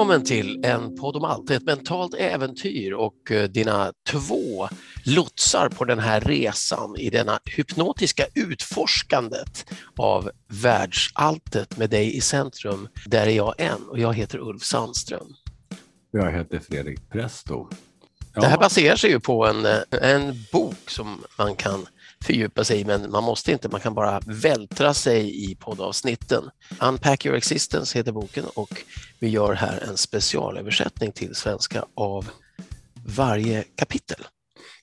Välkommen till en podd om allt, ett mentalt äventyr och eh, dina två lotsar på den här resan i denna hypnotiska utforskandet av världsalltet med dig i centrum. Där är jag en och jag heter Ulf Sandström. Jag heter Fredrik Presto. Ja. Det här baserar sig ju på en, eh, en bok som man kan fördjupa sig i, men man måste inte, man kan bara vältra sig i poddavsnitten. Unpack your existence heter boken och vi gör här en specialöversättning till svenska av varje kapitel.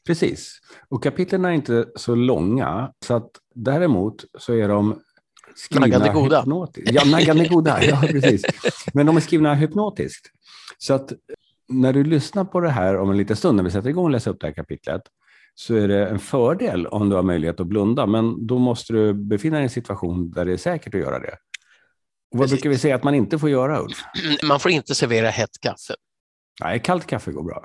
Precis, och kapitlen är inte så långa, så att däremot så är de skrivna naggande goda. hypnotiskt. Ja, naggande goda, ja precis. Men de är skrivna hypnotiskt. Så att när du lyssnar på det här om en liten stund, när vi sätter igång och läser upp det här kapitlet, så är det en fördel om du har möjlighet att blunda, men då måste du befinna dig i en situation där det är säkert att göra det. Och vad brukar vi säga att man inte får göra, Ulf? Man får inte servera hett kaffe. Nej, kallt kaffe går bra.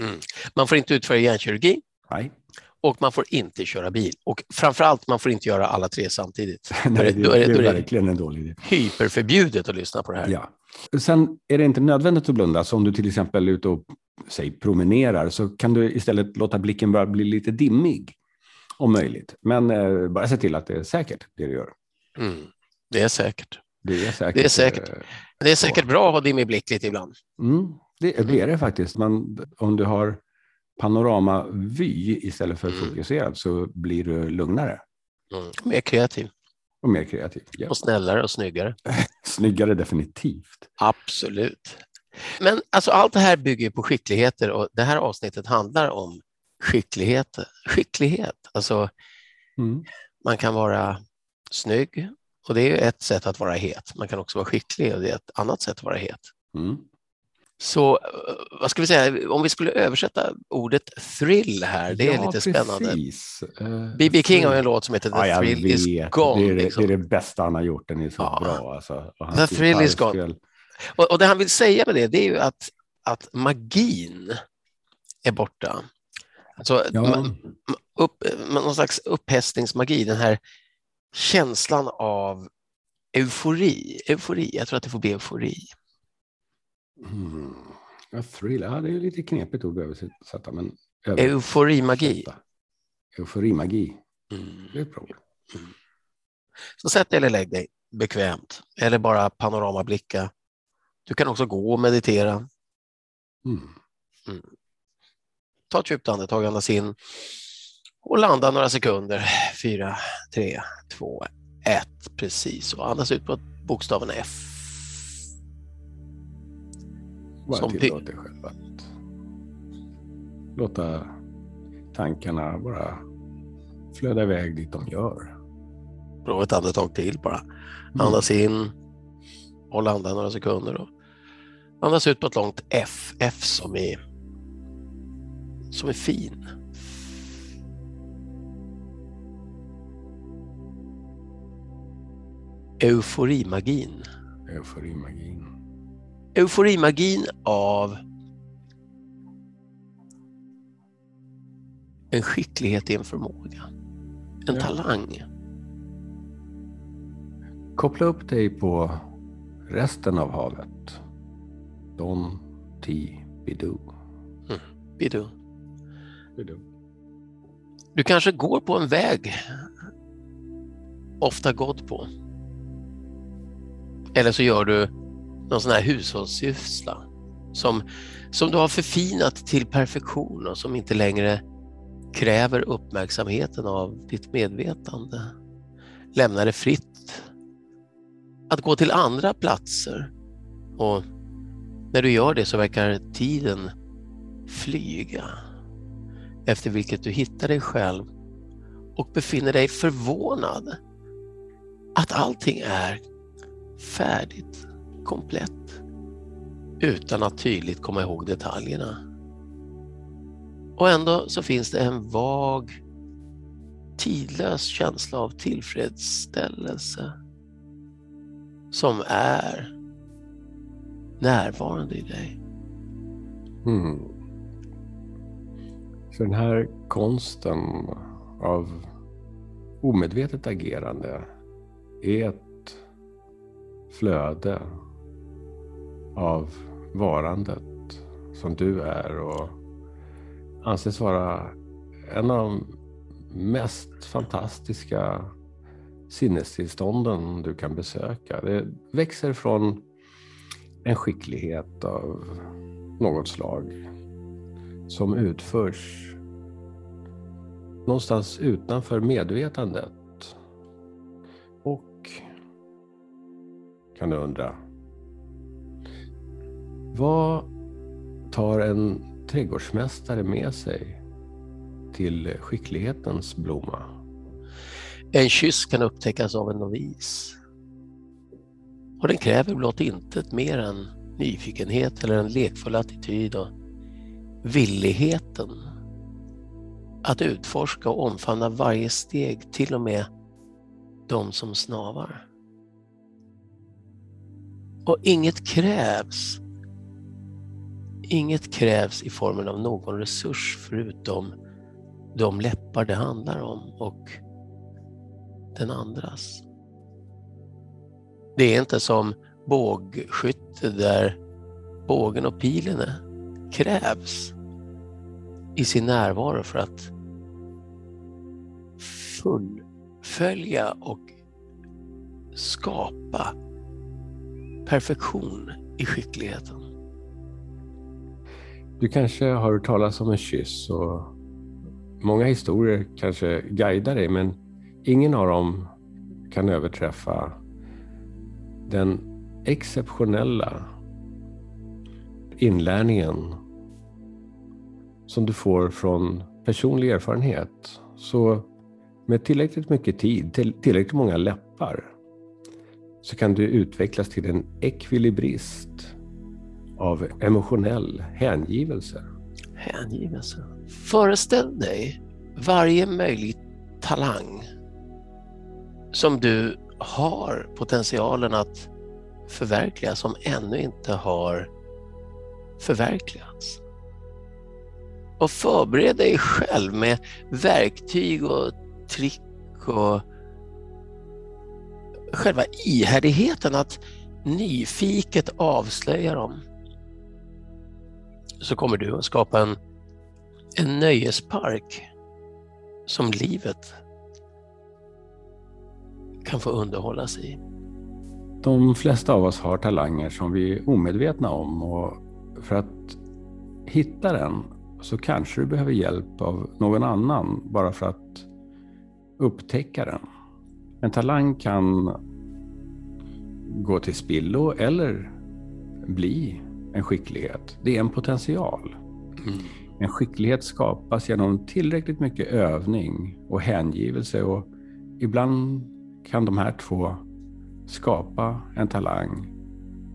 Mm. Man får inte utföra hjärnkirurgi. Nej. Och man får inte köra bil. Och framförallt, man får inte göra alla tre samtidigt. Nej, det, då är det, då är det verkligen en dålig idé. Hyperförbjudet att lyssna på det här. Ja. Sen är det inte nödvändigt att blunda, så om du till exempel är ute och säg, promenerar så kan du istället låta blicken bara bli lite dimmig om möjligt. Men eh, bara se till att det är säkert det du gör. Mm. Det är säkert. Det är säkert. Det är säkert, eh, det är säkert bra att ha dimmig blick lite ibland. Mm. Det, det är det faktiskt. Man, om du har panoramavy istället för mm. fokuserad så blir du lugnare. Mm. Mer kreativ. Och mer kreativ. Ja. Och snällare och snyggare. snyggare definitivt. Absolut. Men alltså allt det här bygger på skickligheter och det här avsnittet handlar om skicklighet. skicklighet. Alltså, mm. Man kan vara snygg och det är ett sätt att vara het. Man kan också vara skicklig och det är ett annat sätt att vara het. Mm. Så eh, vad ska vi säga, om vi skulle översätta ordet thrill här, det är ja, lite spännande. B.B. Eh, King har en låt som heter The ja, thrill vet. is gone. Det är det, liksom. det är det, bästa han har gjort, den är så ja. bra. Alltså. The thrill is gone. Och, och, det han vill säga med det, det är ju att, att magin är borta. Alltså, ja. upp, någon slags upphästningsmagi, den här känslan av eufori. eufori. Jag tror att det får bli eufori. Mm. Ja, thrill, ja, det är lite knepigt ord att översätta. Men Euforimagi. Euforimagi. Mm. Det är bra. Mm. Så sätt dig eller lägg dig bekvämt eller bara panoramablicka. Du kan också gå och meditera. Mm. Mm. Ta ett djupt andetag, andas in och landa några sekunder. Fyra, tre, två, ett. Precis, och andas ut på bokstaven F. Bara tillåt dig själv att låta tankarna bara flöda iväg dit de gör. Prova ett andetag till bara. Mm. Andas in och landa några sekunder. Och andas ut på ett långt F, F som är, som är fin. Euforimagin. Euforimagin euforimagin av en skicklighet i en förmåga, en ja. talang. Koppla upp dig på resten av havet. Don T. Bidou. Mm. Bidou. Bidou. Du kanske går på en väg ofta gått på. Eller så gör du någon sån här hushållssyssla som, som du har förfinat till perfektion och som inte längre kräver uppmärksamheten av ditt medvetande. Lämna det fritt att gå till andra platser och när du gör det så verkar tiden flyga efter vilket du hittar dig själv och befinner dig förvånad att allting är färdigt komplett utan att tydligt komma ihåg detaljerna. Och ändå så finns det en vag, tidlös känsla av tillfredsställelse som är närvarande i dig. Mm. Så den här konsten av omedvetet agerande är ett flöde av varandet som du är och anses vara en av de mest fantastiska sinnestillstånden du kan besöka. Det växer från en skicklighet av något slag som utförs någonstans utanför medvetandet. Och kan du undra, vad tar en trädgårdsmästare med sig till skicklighetens blomma? En kyss kan upptäckas av en novis. Och den kräver blott intet mer än nyfikenhet eller en lekfull attityd och villigheten att utforska och omfamna varje steg, till och med de som snavar. Och inget krävs. Inget krävs i formen av någon resurs förutom de läppar det handlar om och den andras. Det är inte som bågskytte där bågen och pilen krävs i sin närvaro för att fullfölja och skapa perfektion i skickligheten. Du kanske har hört talas om en kyss och många historier kanske guidar dig men ingen av dem kan överträffa den exceptionella inlärningen som du får från personlig erfarenhet. Så med tillräckligt mycket tid, tillräckligt många läppar, så kan du utvecklas till en ekvilibrist av emotionell hängivelse. Hängivelse. Föreställ dig varje möjlig talang som du har potentialen att förverkliga som ännu inte har förverkligats. Och förbered dig själv med verktyg och trick och själva ihärdigheten att nyfiket avslöja dem. Så kommer du att skapa en, en nöjespark som livet kan få underhållas i. De flesta av oss har talanger som vi är omedvetna om och för att hitta den så kanske du behöver hjälp av någon annan bara för att upptäcka den. En talang kan gå till spillo eller bli en skicklighet. Det är en potential. Mm. En skicklighet skapas genom tillräckligt mycket övning och hängivelse och ibland kan de här två skapa en talang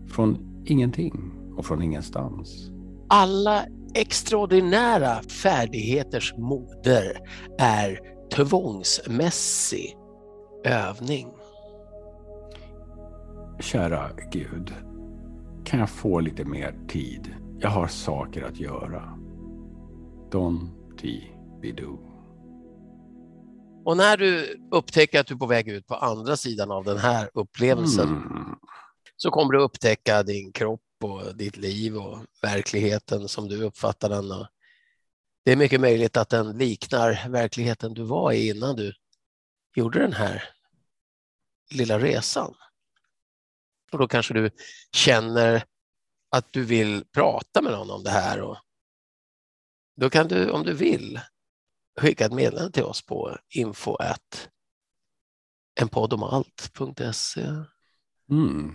från ingenting och från ingenstans. Alla extraordinära färdigheters moder är tvångsmässig övning. Kära Gud, kan jag få lite mer tid? Jag har saker att göra. Don ti do. Och när du upptäcker att du är på väg ut på andra sidan av den här upplevelsen mm. så kommer du upptäcka din kropp och ditt liv och verkligheten som du uppfattar den. Och det är mycket möjligt att den liknar verkligheten du var i innan du gjorde den här lilla resan. Och då kanske du känner att du vill prata med någon om det här. Och då kan du, om du vill, skicka ett meddelande till oss på info enpoddomalt.se. Mm.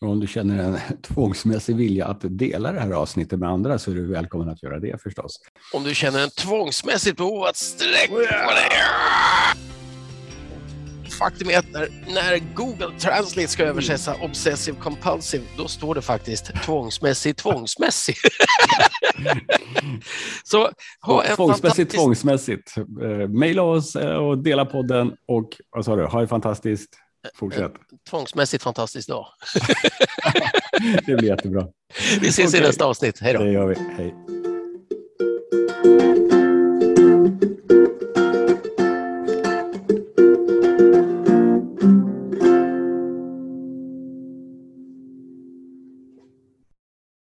om du känner en tvångsmässig vilja att dela det här avsnittet med andra så är du välkommen att göra det förstås. Om du känner en tvångsmässigt behov att sträcka på dig faktum är att när, när, Google Translate ska översätta obsessive compulsive, då står det faktiskt tvångsmässig tvångsmässig. Så ha en tvångsmässigt tvångsmässigt. Uh, maila oss uh, och dela podden och vad sa du, ha det fantastiskt. Fortsätt. Uh, tvångsmässigt fantastisk dag. det blir jättebra. Vi ses okay. i nästa avsnitt. Hej då. Det gör vi. Hej.